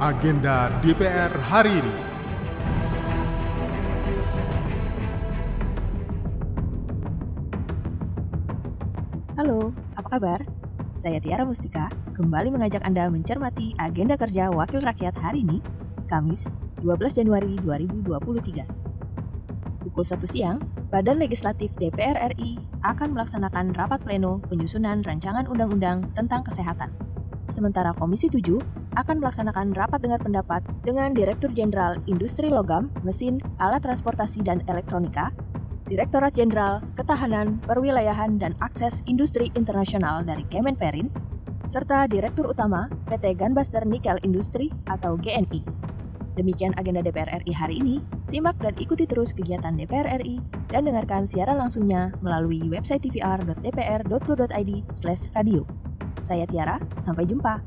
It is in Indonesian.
Agenda DPR hari ini. Halo, apa kabar? Saya Tiara Mustika, kembali mengajak Anda mencermati agenda kerja Wakil Rakyat hari ini, Kamis, 12 Januari 2023. Pukul 1 siang, Badan Legislatif DPR RI akan melaksanakan rapat pleno penyusunan rancangan undang-undang tentang kesehatan. Sementara Komisi 7 akan melaksanakan rapat dengar pendapat dengan Direktur Jenderal Industri Logam, Mesin, Alat Transportasi dan Elektronika, Direktorat Jenderal Ketahanan, Perwilayahan, dan Akses Industri Internasional dari Kemenperin, serta Direktur Utama PT Gunbuster Nickel Industri atau GNI. Demikian agenda DPR RI hari ini. Simak dan ikuti terus kegiatan DPR RI dan dengarkan siaran langsungnya melalui website tvr.dpr.go.id/radio. Saya Tiara, sampai jumpa.